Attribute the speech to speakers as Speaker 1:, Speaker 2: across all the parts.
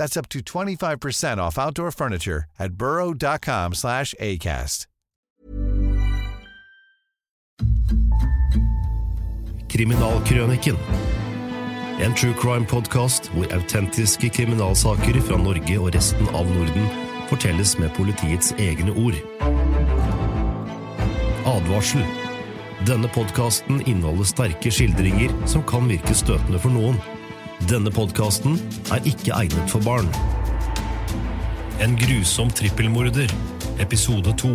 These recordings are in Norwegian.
Speaker 1: That's up to 25% off outdoor furniture at burrow.com slash ACAST.
Speaker 2: Kriminalkrøniken. En true crime-podkast hvor autentiske kriminalsaker fra Norge og resten av Norden fortelles med politiets egne ord. Advarsel. Denne podkasten inneholder sterke skildringer som kan virke støtende for noen. Denne podkasten er ikke egnet for barn. En grusom trippelmorder, episode to.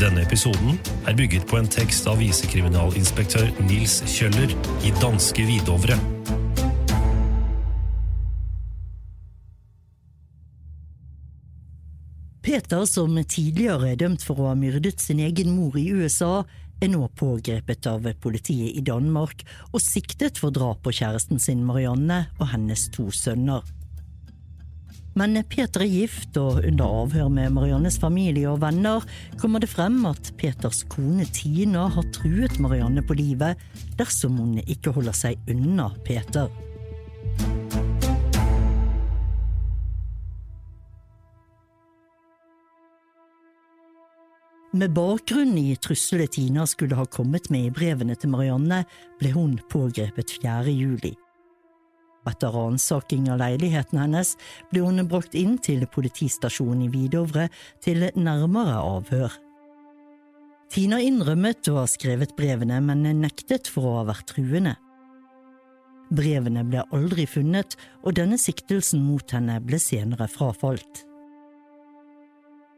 Speaker 2: Denne episoden er bygget på en tekst av visekriminalinspektør Nils Kjøller i danske Hvidovre.
Speaker 3: Peter, som tidligere er dømt for å ha myrdet sin egen mor i USA, er nå pågrepet av politiet i Danmark og siktet for drap på kjæresten sin Marianne og hennes to sønner. Men Peter er gift, og under avhør med Mariannes familie og venner kommer det frem at Peters kone Tina har truet Marianne på livet dersom hun ikke holder seg unna Peter. Med bakgrunn i trusselet Tina skulle ha kommet med i brevene til Marianne, ble hun pågrepet 4. juli. Etter ransaking av leiligheten hennes ble hun brakt inn til politistasjonen i Vidovre til nærmere avhør. Tina innrømmet å ha skrevet brevene, men nektet for å ha vært truende. Brevene ble aldri funnet, og denne siktelsen mot henne ble senere frafalt.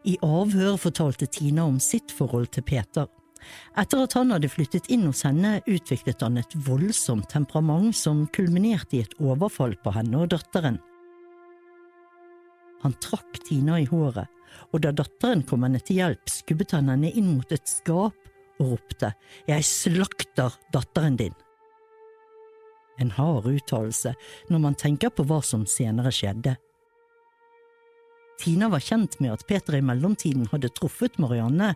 Speaker 3: I avhør fortalte Tina om sitt forhold til Peter. Etter at han hadde flyttet inn hos henne, utviklet han et voldsomt temperament som kulminerte i et overfall på henne og datteren. Han trakk Tina i håret, og da datteren kom henne til hjelp, skubbet han henne inn mot et skap og ropte Jeg slakter datteren din! En hard uttalelse når man tenker på hva som senere skjedde. Tina var kjent med at Peter i mellomtiden hadde truffet Marianne,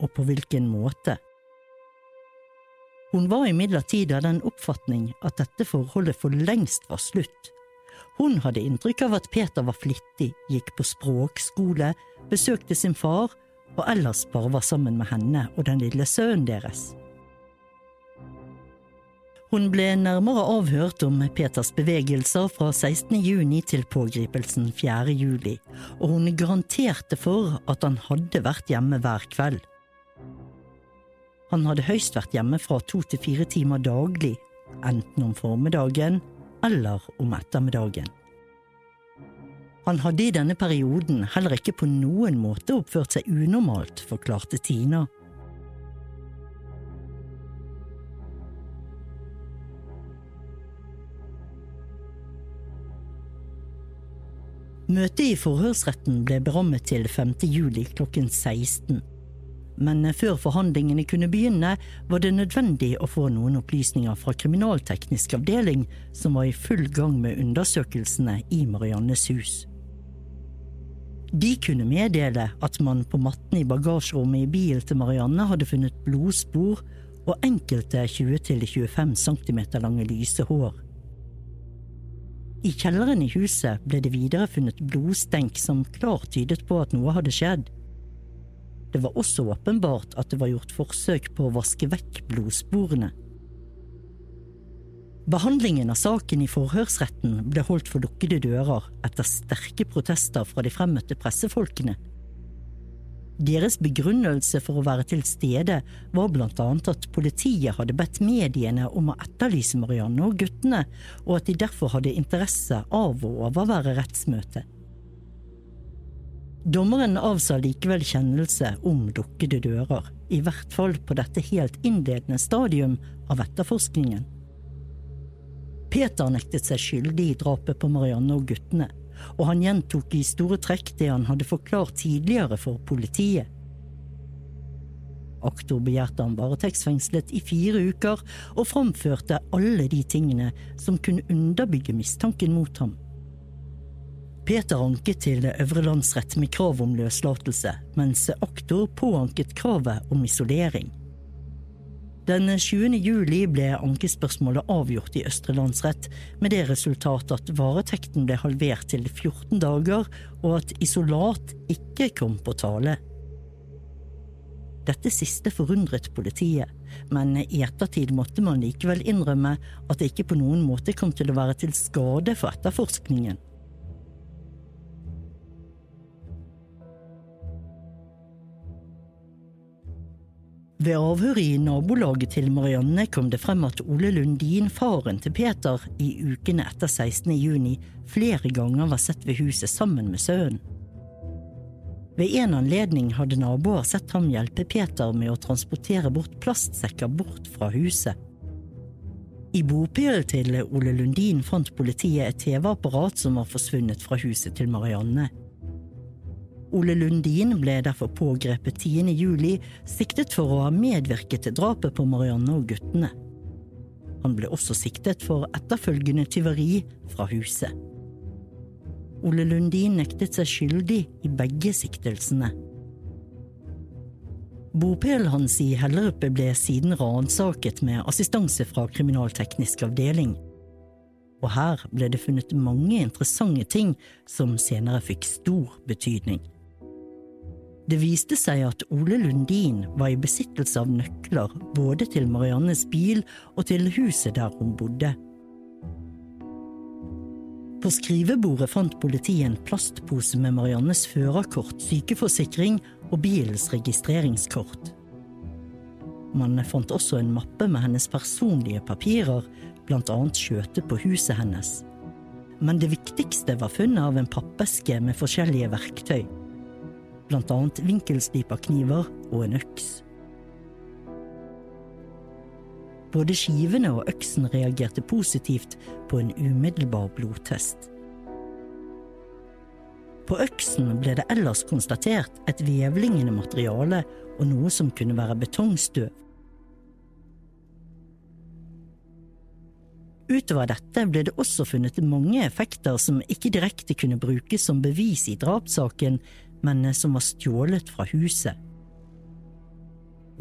Speaker 3: og på hvilken måte. Hun var imidlertid av den oppfatning at dette forholdet for lengst var slutt. Hun hadde inntrykk av at Peter var flittig, gikk på språkskole, besøkte sin far og ellers bare var sammen med henne og den lille sønnen deres. Hun ble nærmere avhørt om Peters bevegelser fra 16. juni til pågripelsen 4. juli, og hun garanterte for at han hadde vært hjemme hver kveld. Han hadde høyst vært hjemme fra to til fire timer daglig, enten om formiddagen eller om ettermiddagen. Han hadde i denne perioden heller ikke på noen måte oppført seg unormalt, forklarte Tina. Møtet i forhørsretten ble berammet til 5. juli klokken 16. Men før forhandlingene kunne begynne, var det nødvendig å få noen opplysninger fra kriminalteknisk avdeling, som var i full gang med undersøkelsene i Mariannes hus. De kunne meddele at man på matten i bagasjerommet i bilen til Marianne hadde funnet blodspor og enkelte 20–25 cm lange lyse hår. I kjelleren i huset ble det videre funnet blodstenk som klart tydet på at noe hadde skjedd. Det var også åpenbart at det var gjort forsøk på å vaske vekk blodsporene. Behandlingen av saken i forhørsretten ble holdt for lukkede dører etter sterke protester fra de fremmøtte pressefolkene. Deres begrunnelse for å være til stede var blant annet at politiet hadde bedt mediene om å etterlyse Marianne og guttene, og at de derfor hadde interesse av å overvære rettsmøtet. Dommeren avsa likevel kjennelse om dukkede dører, i hvert fall på dette helt innledende stadium av etterforskningen. Peter nektet seg skyldig i drapet på Marianne og guttene, og han gjentok i store trekk det han hadde forklart tidligere for politiet. Aktor begjærte han varetektsfengslet i fire uker og framførte alle de tingene som kunne underbygge mistanken mot ham. Peter anket til Øvre landsrett med krav om løslatelse, mens aktor påanket kravet om isolering. Den 20. juli ble ankespørsmålet avgjort i Østre landsrett, med det resultat at varetekten ble halvert til 14 dager, og at isolat ikke kom på tale. Dette siste forundret politiet, men i ettertid måtte man likevel innrømme at det ikke på noen måte kom til å være til skade for etterforskningen. Ved avhøret i nabolaget til Marianne kom det frem at Ole Lundin, faren til Peter, i ukene etter 16. juni flere ganger var sett ved huset sammen med sønnen. Ved en anledning hadde naboer sett ham hjelpe Peter med å transportere bort plastsekker bort fra huset. I bopelen til Ole Lundin fant politiet et TV-apparat som var forsvunnet fra huset til Marianne. Ole Lundin ble derfor pågrepet 10. juli, siktet for å ha medvirket til drapet på Marianne og guttene. Han ble også siktet for etterfølgende tyveri fra huset. Ole Lundin nektet seg skyldig i begge siktelsene. Bopelen hans i Hellerup ble siden ransaket med assistanse fra kriminalteknisk avdeling. Og her ble det funnet mange interessante ting som senere fikk stor betydning. Det viste seg at Ole Lundin var i besittelse av nøkler både til Mariannes bil og til huset der hun bodde. På skrivebordet fant politiet en plastpose med Mariannes førerkort, sykeforsikring og bilens registreringskort. Man fant også en mappe med hennes personlige papirer, annet skjøtet på huset hennes. Men det viktigste var funnet av en pappeske med forskjellige verktøy blant annet vinkelsliperkniver og en øks. Både skivene og øksen reagerte positivt på en umiddelbar blodtest. På øksen ble det ellers konstatert et vevlingende materiale og noe som kunne være betongstøv. Utover dette ble det også funnet mange effekter som ikke direkte kunne brukes som bevis i drapssaken, men som var stjålet fra huset.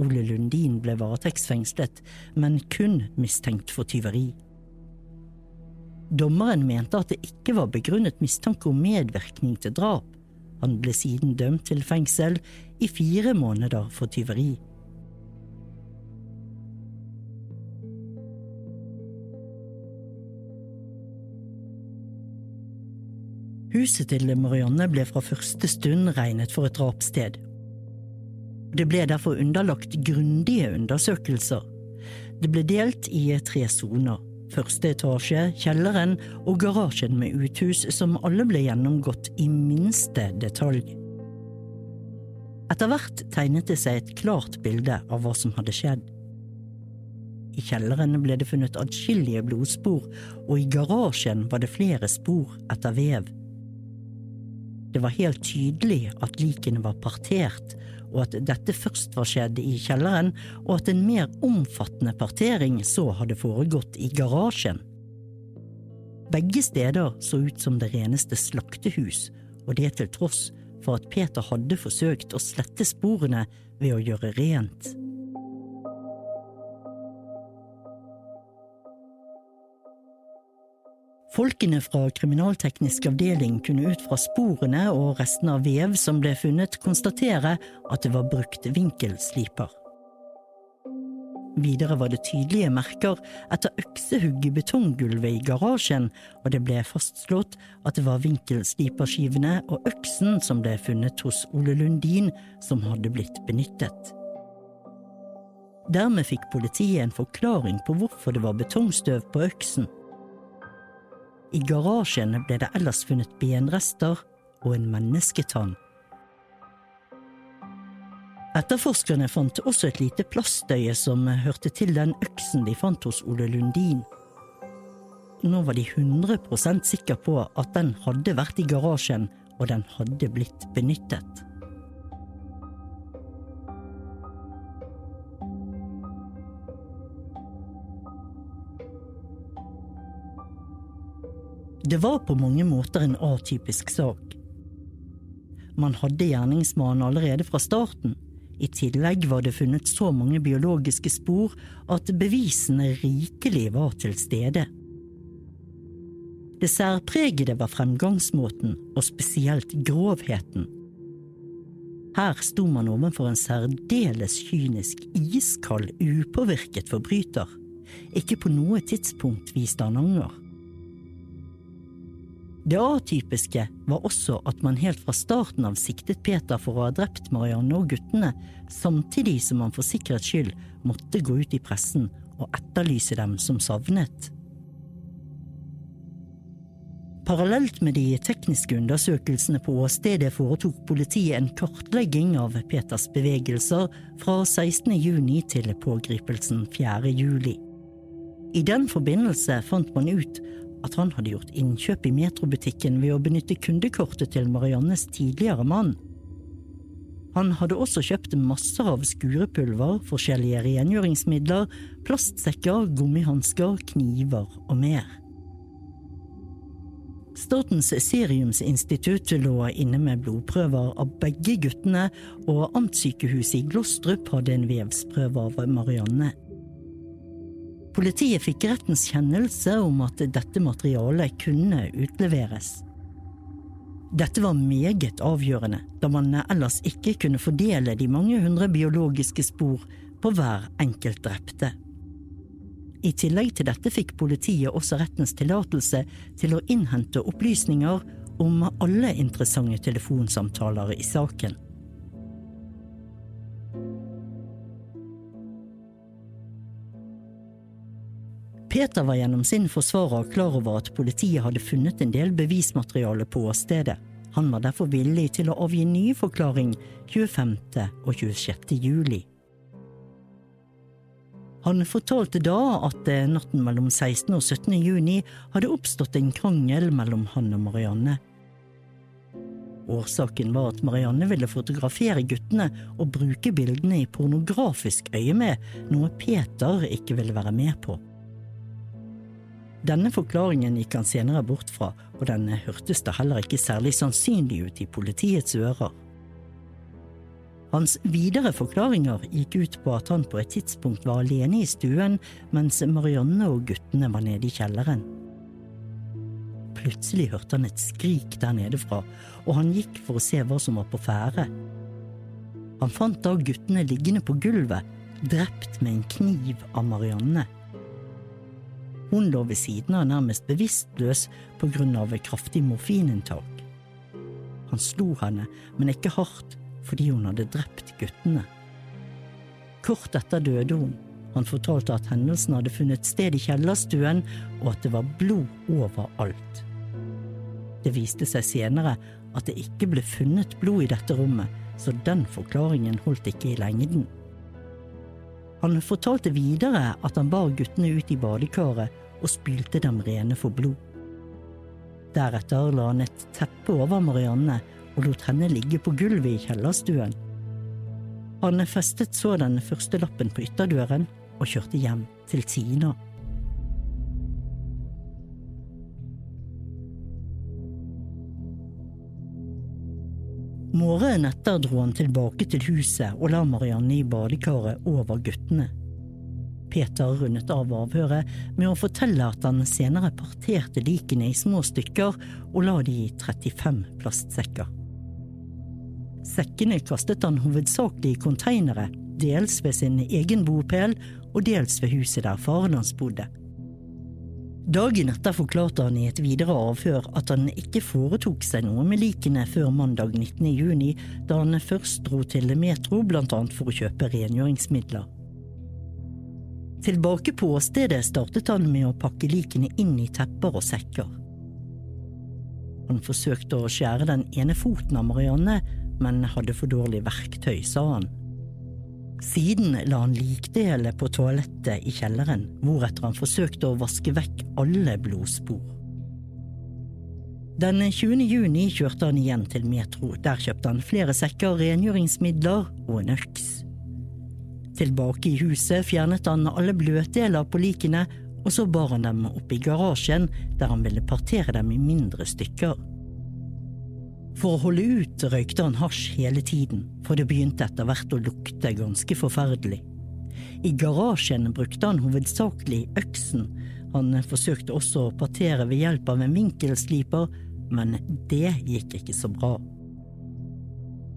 Speaker 3: Ole Lundin ble varetektsfengslet, men kun mistenkt for tyveri. Dommeren mente at det ikke var begrunnet mistanke om medvirkning til drap. Han ble siden dømt til fengsel i fire måneder for tyveri. Huset til Marianne ble fra første stund regnet for et drapssted. Det ble derfor underlagt grundige undersøkelser. Det ble delt i tre soner. Første etasje, kjelleren og garasjen med uthus som alle ble gjennomgått i minste detalj. Etter hvert tegnet det seg et klart bilde av hva som hadde skjedd. I kjelleren ble det funnet adskillige blodspor, og i garasjen var det flere spor etter vev. Det var helt tydelig at likene var partert, og at dette først var skjedd i kjelleren, og at en mer omfattende partering så hadde foregått i garasjen. Begge steder så ut som det reneste slaktehus, og det til tross for at Peter hadde forsøkt å slette sporene ved å gjøre rent. Folkene fra kriminalteknisk avdeling kunne ut fra sporene og resten av vev som ble funnet, konstatere at det var brukt vinkelsliper. Videre var det tydelige merker etter øksehugg i betonggulvet i garasjen, og det ble fastslått at det var vinkelsliperskivene og øksen som ble funnet hos Ole Lundin, som hadde blitt benyttet. Dermed fikk politiet en forklaring på hvorfor det var betongstøv på øksen. I garasjen ble det ellers funnet benrester og en mennesketann. Etterforskerne fant også et lite plastøye som hørte til den øksen de fant hos Ole Lundin. Nå var de 100% sikre på at den hadde vært i garasjen, og den hadde blitt benyttet. Det var på mange måter en atypisk sak. Man hadde gjerningsmannen allerede fra starten. I tillegg var det funnet så mange biologiske spor at bevisene rikelig var til stede. Det særpregede var fremgangsmåten, og spesielt grovheten. Her sto man overfor en særdeles kynisk, iskald, upåvirket forbryter. Ikke på noe tidspunkt viste han anger. Det atypiske var også at man helt fra starten av siktet Peter for å ha drept Marianne og guttene, samtidig som man for sikkerhets skyld måtte gå ut i pressen og etterlyse dem som savnet. Parallelt med de tekniske undersøkelsene på åstedet foretok politiet en kartlegging av Peters bevegelser fra 16. juni til pågripelsen 4. juli. I den forbindelse fant man ut at han hadde gjort innkjøp i metrobutikken ved å benytte kundekortet til Mariannes tidligere mann. Han hadde også kjøpt masser av skurepulver, forskjellige rengjøringsmidler, plastsekker, gummihansker, kniver og mer. Statens seriumsinstitutt lå inne med blodprøver av begge guttene, og amtssykehuset i Glostrup hadde en vevsprøve av Marianne. Politiet fikk rettens kjennelse om at dette materialet kunne utleveres. Dette var meget avgjørende, da man ellers ikke kunne fordele de mange hundre biologiske spor på hver enkelt drepte. I tillegg til dette fikk politiet også rettens tillatelse til å innhente opplysninger om alle interessante telefonsamtaler i saken. Peter var gjennom sin forsvarer klar over at politiet hadde funnet en del bevismateriale på åstedet. Han var derfor villig til å avgi ny forklaring 25. og 26. juli. Han fortalte da at natten mellom 16. og 17. juni hadde oppstått en krangel mellom han og Marianne. Årsaken var at Marianne ville fotografere guttene og bruke bildene i pornografisk øyemed, noe Peter ikke ville være med på. Denne forklaringen gikk han senere bort fra, og den hørtes da heller ikke særlig sannsynlig ut i politiets ører. Hans videre forklaringer gikk ut på at han på et tidspunkt var alene i stuen mens Marianne og guttene var nede i kjelleren. Plutselig hørte han et skrik der nede fra, og han gikk for å se hva som var på ferde. Han fant da guttene liggende på gulvet, drept med en kniv av Marianne. Hun lå ved siden av nærmest bevisstløs på grunn av kraftig morfininntak. Han slo henne, men ikke hardt, fordi hun hadde drept guttene. Kort etter døde hun. Han fortalte at hendelsen hadde funnet sted i kjellerstuen, og at det var blod overalt. Det viste seg senere at det ikke ble funnet blod i dette rommet, så den forklaringen holdt ikke i lengden. Han fortalte videre at han bar guttene ut i badekaret og spylte dem rene for blod. Deretter la han et teppe over Marianne og lot henne ligge på gulvet i kjellerstuen. Han festet så den første lappen på ytterdøren og kjørte hjem til Tina. Morgenen etter dro han tilbake til huset og la Marianne i badekaret over guttene. Peter rundet av avhøret med å fortelle at han senere parterte likene i små stykker og la de i 35 plastsekker. Sekkene kastet han hovedsakelig i konteinere, dels ved sin egen bopel og dels ved huset der faren hans bodde. Dagen etter forklarte han i et videre avhør at han ikke foretok seg noe med likene før mandag 19. juni, da han først dro til Metro annet for å kjøpe rengjøringsmidler. Tilbake på åstedet startet han med å pakke likene inn i tepper og sekker. Han forsøkte å skjære den ene foten av Marianne, men hadde for dårlig verktøy, sa han. Siden la han likdelet på toalettet i kjelleren, hvoretter han forsøkte å vaske vekk alle blodspor. Den 20. juni kjørte han igjen til Metro. Der kjøpte han flere sekker rengjøringsmidler og en øks. Tilbake i huset fjernet han alle bløtdeler på likene, og så bar han dem opp i garasjen, der han ville partere dem i mindre stykker. For å holde ut røykte han hasj hele tiden, for det begynte etter hvert å lukte ganske forferdelig. I garasjen brukte han hovedsakelig øksen, han forsøkte også å partere ved hjelp av en vinkelsliper, men det gikk ikke så bra.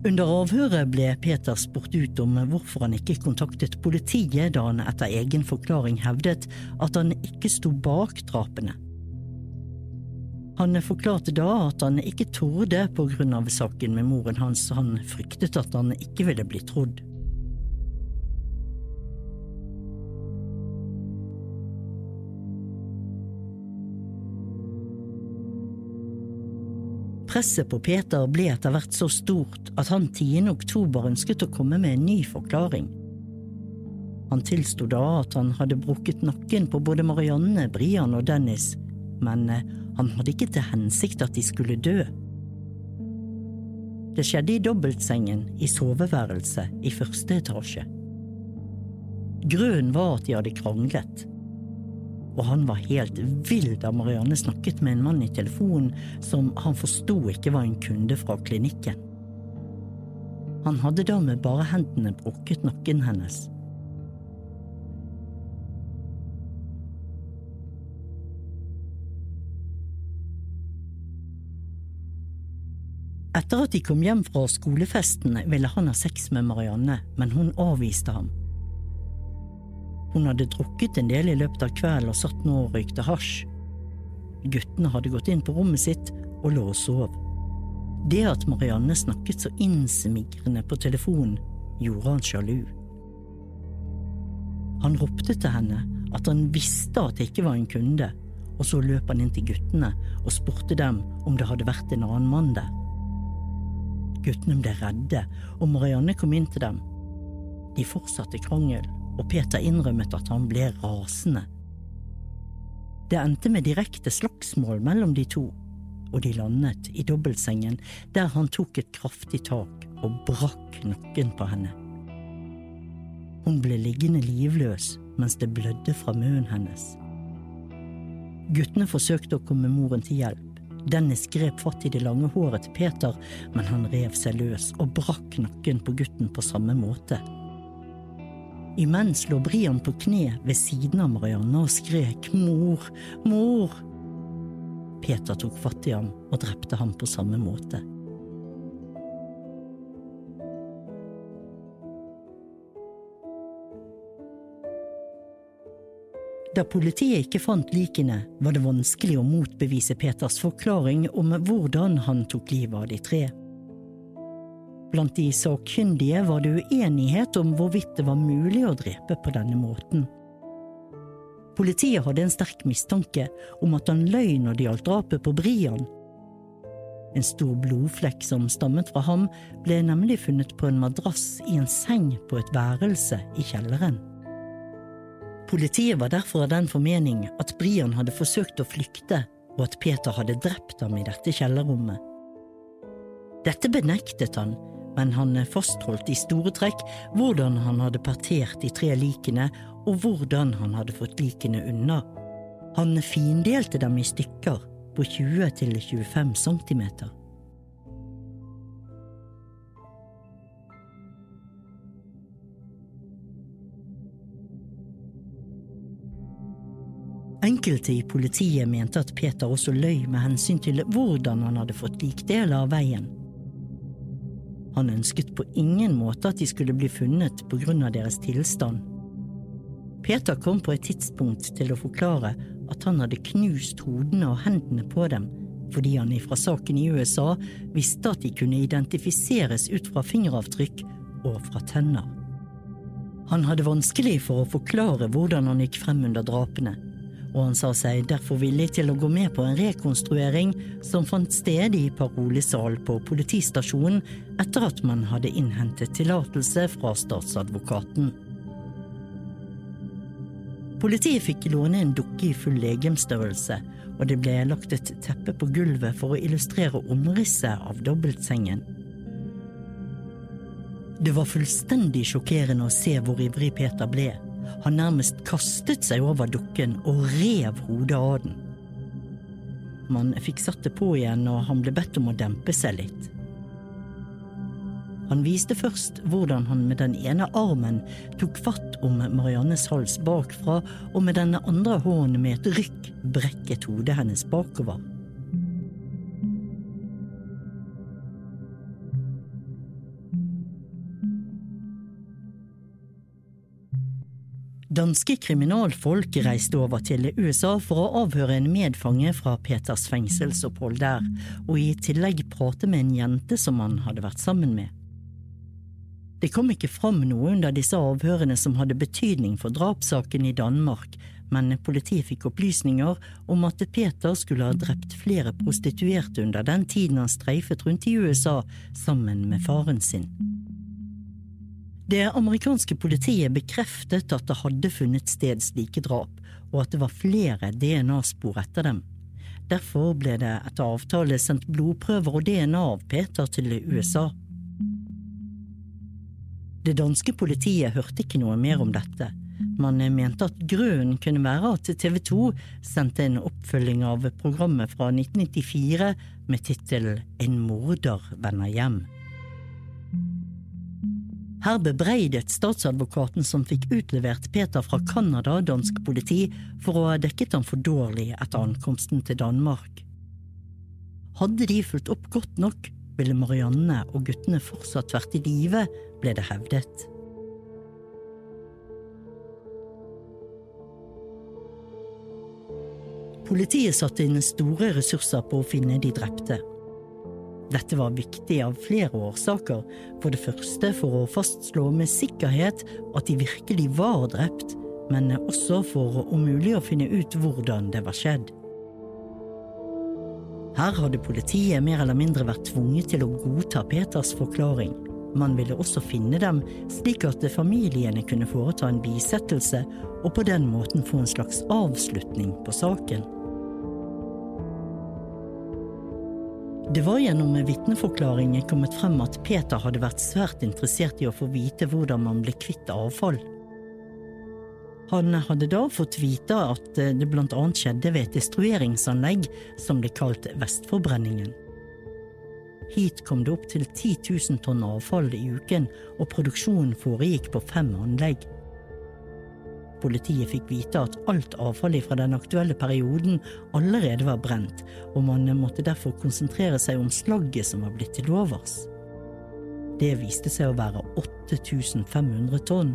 Speaker 3: Under avhøret ble Peter spurt ut om hvorfor han ikke kontaktet politiet da han etter egen forklaring hevdet at han ikke sto bak drapene. Han forklarte da at han ikke torde på grunn av saken med moren hans, han fryktet at han ikke ville bli trodd. Presset på Peter ble etter hvert så stort at han 10. oktober ønsket å komme med en ny forklaring. Han tilsto da at han hadde brukket nakken på både Marianne, Brian og Dennis, men han hadde ikke til hensikt at de skulle dø. Det skjedde i dobbeltsengen i soveværelset i første etasje. Grunnen var at de hadde kranglet, og han var helt vill da Marianne snakket med en mann i telefonen som han forsto ikke var en kunde fra klinikken. Han hadde da med bare hendene brukket nakken hennes. Etter at de kom hjem fra skolefesten, ville han ha sex med Marianne, men hun avviste ham. Hun hadde drukket en del i løpet av kvelden og satt nå og røykte hasj. Guttene hadde gått inn på rommet sitt og lå og sov. Det at Marianne snakket så innsmigrende på telefonen, gjorde han sjalu. Han ropte til henne at han visste at det ikke var en kunde, og så løp han inn til guttene og spurte dem om det hadde vært en annen mann der. Guttene ble redde, og Marianne kom inn til dem. De fortsatte krangel, og Peter innrømmet at han ble rasende. Det endte med direkte slagsmål mellom de to, og de landet i dobbeltsengen, der han tok et kraftig tak og brakk nakken på henne. Hun ble liggende livløs mens det blødde fra munnen hennes. Guttene forsøkte å komme moren til hjelp, Dennis grep fatt i det lange håret til Peter, men han rev seg løs og brakk nakken på gutten på samme måte. Imens lå Brian på kne ved siden av Marianne og skrek mor, mor. Peter tok fatt i ham og drepte ham på samme måte. Da politiet ikke fant likene, var det vanskelig å motbevise Peters forklaring om hvordan han tok livet av de tre. Blant de sakkyndige var det uenighet om hvorvidt det var mulig å drepe på denne måten. Politiet hadde en sterk mistanke om at han løy når det gjaldt drapet på Brian. En stor blodflekk som stammet fra ham, ble nemlig funnet på en madrass i en seng på et værelse i kjelleren. Politiet var derfor av den formening at Brian hadde forsøkt å flykte, og at Peter hadde drept ham i dette kjellerrommet. Dette benektet han, men han fastholdt i store trekk hvordan han hadde partert de tre likene, og hvordan han hadde fått likene unna. Han findelte dem i stykker på 20 til 25 centimeter. Enkelte i politiet mente at Peter også løy med hensyn til hvordan han hadde fått likdeler av veien. Han ønsket på ingen måte at de skulle bli funnet på grunn av deres tilstand. Peter kom på et tidspunkt til å forklare at han hadde knust hodene og hendene på dem fordi han ifra saken i USA visste at de kunne identifiseres ut fra fingeravtrykk og fra tenner. Han hadde vanskelig for å forklare hvordan han gikk frem under drapene, og han sa seg derfor villig til å gå med på en rekonstruering som fant sted i parolesal på politistasjonen etter at man hadde innhentet tillatelse fra statsadvokaten. Politiet fikk låne en dukke i full legemstørrelse, og det ble lagt et teppe på gulvet for å illustrere omrisset av dobbeltsengen. Det var fullstendig sjokkerende å se hvor ivrig Peter ble. Han nærmest kastet seg over dukken og rev hodet av den. Man fikk satt det på igjen, og han ble bedt om å dempe seg litt. Han viste først hvordan han med den ene armen tok fatt om Mariannes hals bakfra, og med den andre hånden med et rykk brekket hodet hennes bakover. Danske kriminalfolk reiste over til USA for å avhøre en medfange fra Peters fengselsopphold der, og i tillegg prate med en jente som han hadde vært sammen med. Det kom ikke fram noe under disse avhørene som hadde betydning for drapssaken i Danmark, men politiet fikk opplysninger om at Peter skulle ha drept flere prostituerte under den tiden han streifet rundt i USA sammen med faren sin. Det amerikanske politiet bekreftet at det hadde funnet sted slike drap, og at det var flere DNA-spor etter dem. Derfor ble det etter avtale sendt blodprøver og DNA av Peter til USA. Det danske politiet hørte ikke noe mer om dette. Man mente at grunnen kunne være at TV 2 sendte en oppfølging av programmet fra 1994 med tittelen En morder vender hjem. Her bebreidet statsadvokaten som fikk utlevert Peter fra Canada, dansk politi, for å ha dekket ham for dårlig etter ankomsten til Danmark. Hadde de fulgt opp godt nok, ville Marianne og guttene fortsatt vært i live, ble det hevdet. Politiet satte inn store ressurser på å finne de drepte. Dette var viktig av flere årsaker, for det første for å fastslå med sikkerhet at de virkelig var drept, men også for om mulig å finne ut hvordan det var skjedd. Her hadde politiet mer eller mindre vært tvunget til å godta Peters forklaring. Man ville også finne dem, slik at familiene kunne foreta en bisettelse og på den måten få en slags avslutning på saken. Det var gjennom vitneforklaringer kommet frem at Peter hadde vært svært interessert i å få vite hvordan man ble kvitt avfall. Han hadde da fått vite at det blant annet skjedde ved et destrueringsanlegg som ble kalt Vestforbrenningen. Hit kom det opp til 10 000 tonn avfall i uken, og produksjonen foregikk på fem anlegg. Politiet fikk vite at alt avfallet fra den aktuelle perioden allerede var brent, og man måtte derfor konsentrere seg om slagget som var blitt til overs. Det viste seg å være 8500 tonn.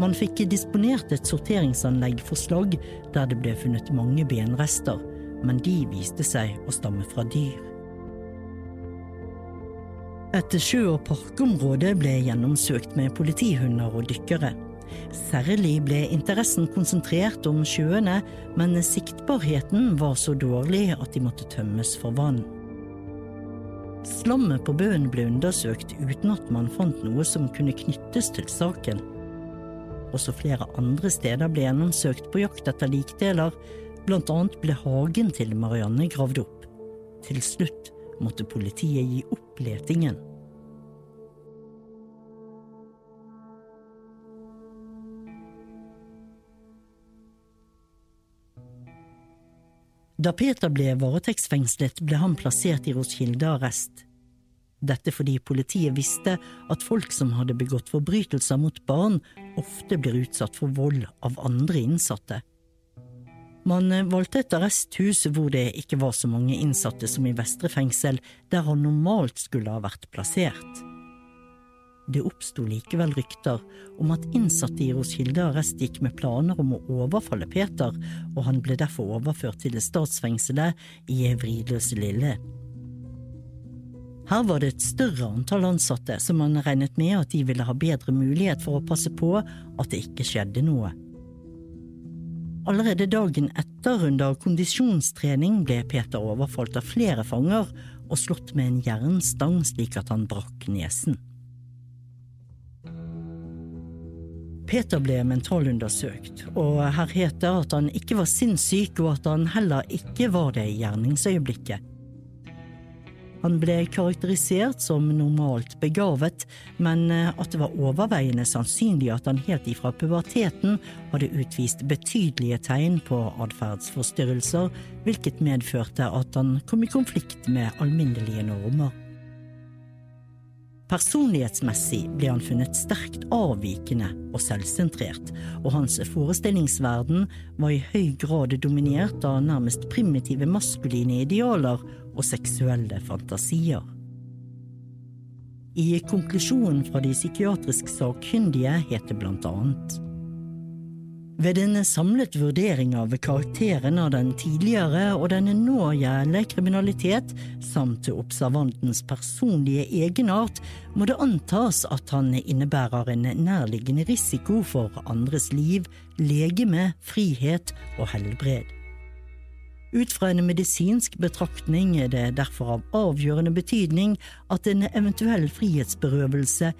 Speaker 3: Man fikk disponert et sorteringsanlegg for slagg der det ble funnet mange benrester, men de viste seg å stamme fra dyr. Et sjø- og parkområde ble gjennomsøkt med politihunder og dykkere. Særlig ble interessen konsentrert om sjøene, men siktbarheten var så dårlig at de måtte tømmes for vann. Slammet på bøen ble undersøkt uten at man fant noe som kunne knyttes til saken. Også flere andre steder ble gjennomsøkt på jakt etter likdeler, blant annet ble hagen til Marianne gravd opp. Til slutt måtte politiet gi opp letingen. Da Peter ble varetektsfengslet, ble han plassert i Roskilde arrest. Dette fordi politiet visste at folk som hadde begått forbrytelser mot barn, ofte blir utsatt for vold av andre innsatte. Man valgte et arresthus hvor det ikke var så mange innsatte som i Vestre fengsel, der han normalt skulle ha vært plassert. Det oppsto likevel rykter om at innsatte i Roskilde arrest gikk med planer om å overfalle Peter, og han ble derfor overført til statsfengselet i Vridløse Lille. Her var det et større antall ansatte, som man regnet med at de ville ha bedre mulighet for å passe på at det ikke skjedde noe. Allerede dagen etter, under kondisjonstrening, ble Peter overfalt av flere fanger og slått med en jernstang slik at han brakk nesen. Peter ble mentalundersøkt, og her het det at han ikke var sinnssyk, og at han heller ikke var det i gjerningsøyeblikket. Han ble karakterisert som normalt begavet, men at det var overveiende sannsynlig at han helt ifra puberteten hadde utvist betydelige tegn på atferdsforstyrrelser, hvilket medførte at han kom i konflikt med alminnelige normer. Personlighetsmessig ble han funnet sterkt avvikende og selvsentrert, og hans forestillingsverden var i høy grad dominert av nærmest primitive maskuline idealer og seksuelle fantasier. I konklusjonen fra de psykiatrisk sakkyndige het det blant annet ved en samlet vurdering av karakteren av den tidligere og den nå gjelde kriminalitet, samt observantens personlige egenart, må det antas at han innebærer en nærliggende risiko for andres liv, legeme, frihet og helbred. Ut fra en medisinsk betraktning er det derfor av avgjørende betydning at en eventuell frihetsberøvelse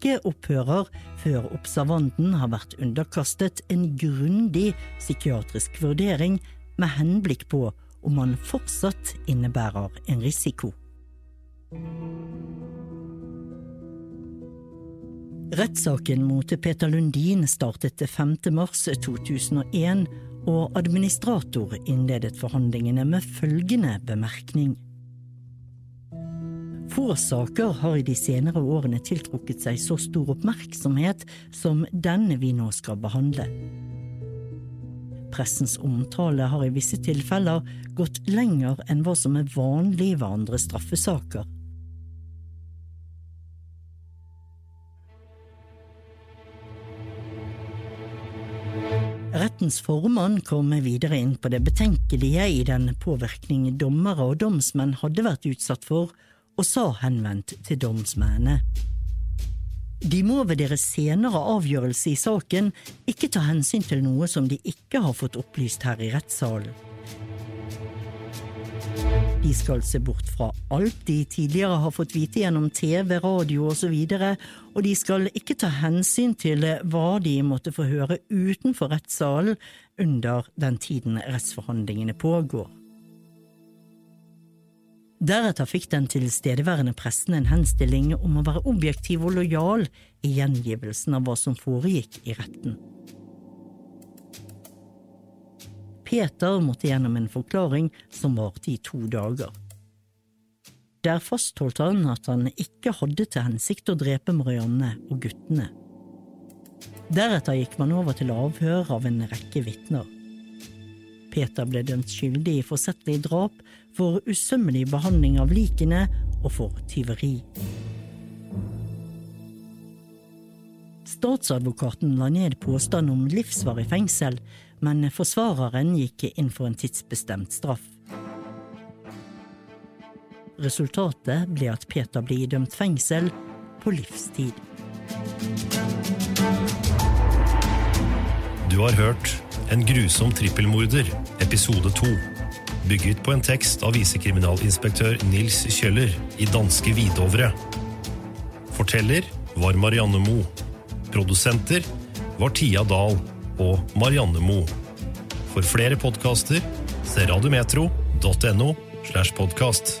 Speaker 3: ikke opphører før observanten har vært underkastet en grundig psykiatrisk vurdering med henblikk på om han fortsatt innebærer en risiko. Rettssaken mot Peter Lundin startet 5. mars 2001, og administrator innledet forhandlingene med følgende bemerkning. Få saker har i de senere årene tiltrukket seg så stor oppmerksomhet som denne vi nå skal behandle. Pressens omtale har i visse tilfeller gått lenger enn hva som er vanlig ved andre straffesaker. Rettens formann kom videre inn på det betenkelige i den påvirkning dommere og domsmenn hadde vært utsatt for og sa henvendt til domsmennene. De må ved deres senere avgjørelse i saken ikke ta hensyn til noe som de ikke har fått opplyst her i rettssalen. De skal se bort fra alt de tidligere har fått vite gjennom TV, radio osv., og, og de skal ikke ta hensyn til hva de måtte få høre utenfor rettssalen under den tiden rettsforhandlingene pågår. Deretter fikk den tilstedeværende pressen en henstilling om å være objektiv og lojal i gjengivelsen av hva som foregikk i retten. Peter måtte gjennom en forklaring som varte i to dager. Der fastholdt han at han ikke hadde til hensikt å drepe Marianne og guttene. Deretter gikk man over til avhør av en rekke vitner. Peter ble dømt skyldig i forsettlig drap, for usømmelig behandling av likene og for tyveri. Statsadvokaten la ned påstand om livsvarig fengsel, men forsvareren gikk inn for en tidsbestemt straff. Resultatet ble at Peter ble idømt fengsel på livstid.
Speaker 2: Du har hørt En grusom trippelmorder, episode to. Bygget på en tekst av visekriminalinspektør Nils Kjøller i danske Hvidovre. Forteller var Marianne Moe. Produsenter var Tia Dahl og Marianne Moe. For flere podkaster se radiometro.no slash podkast.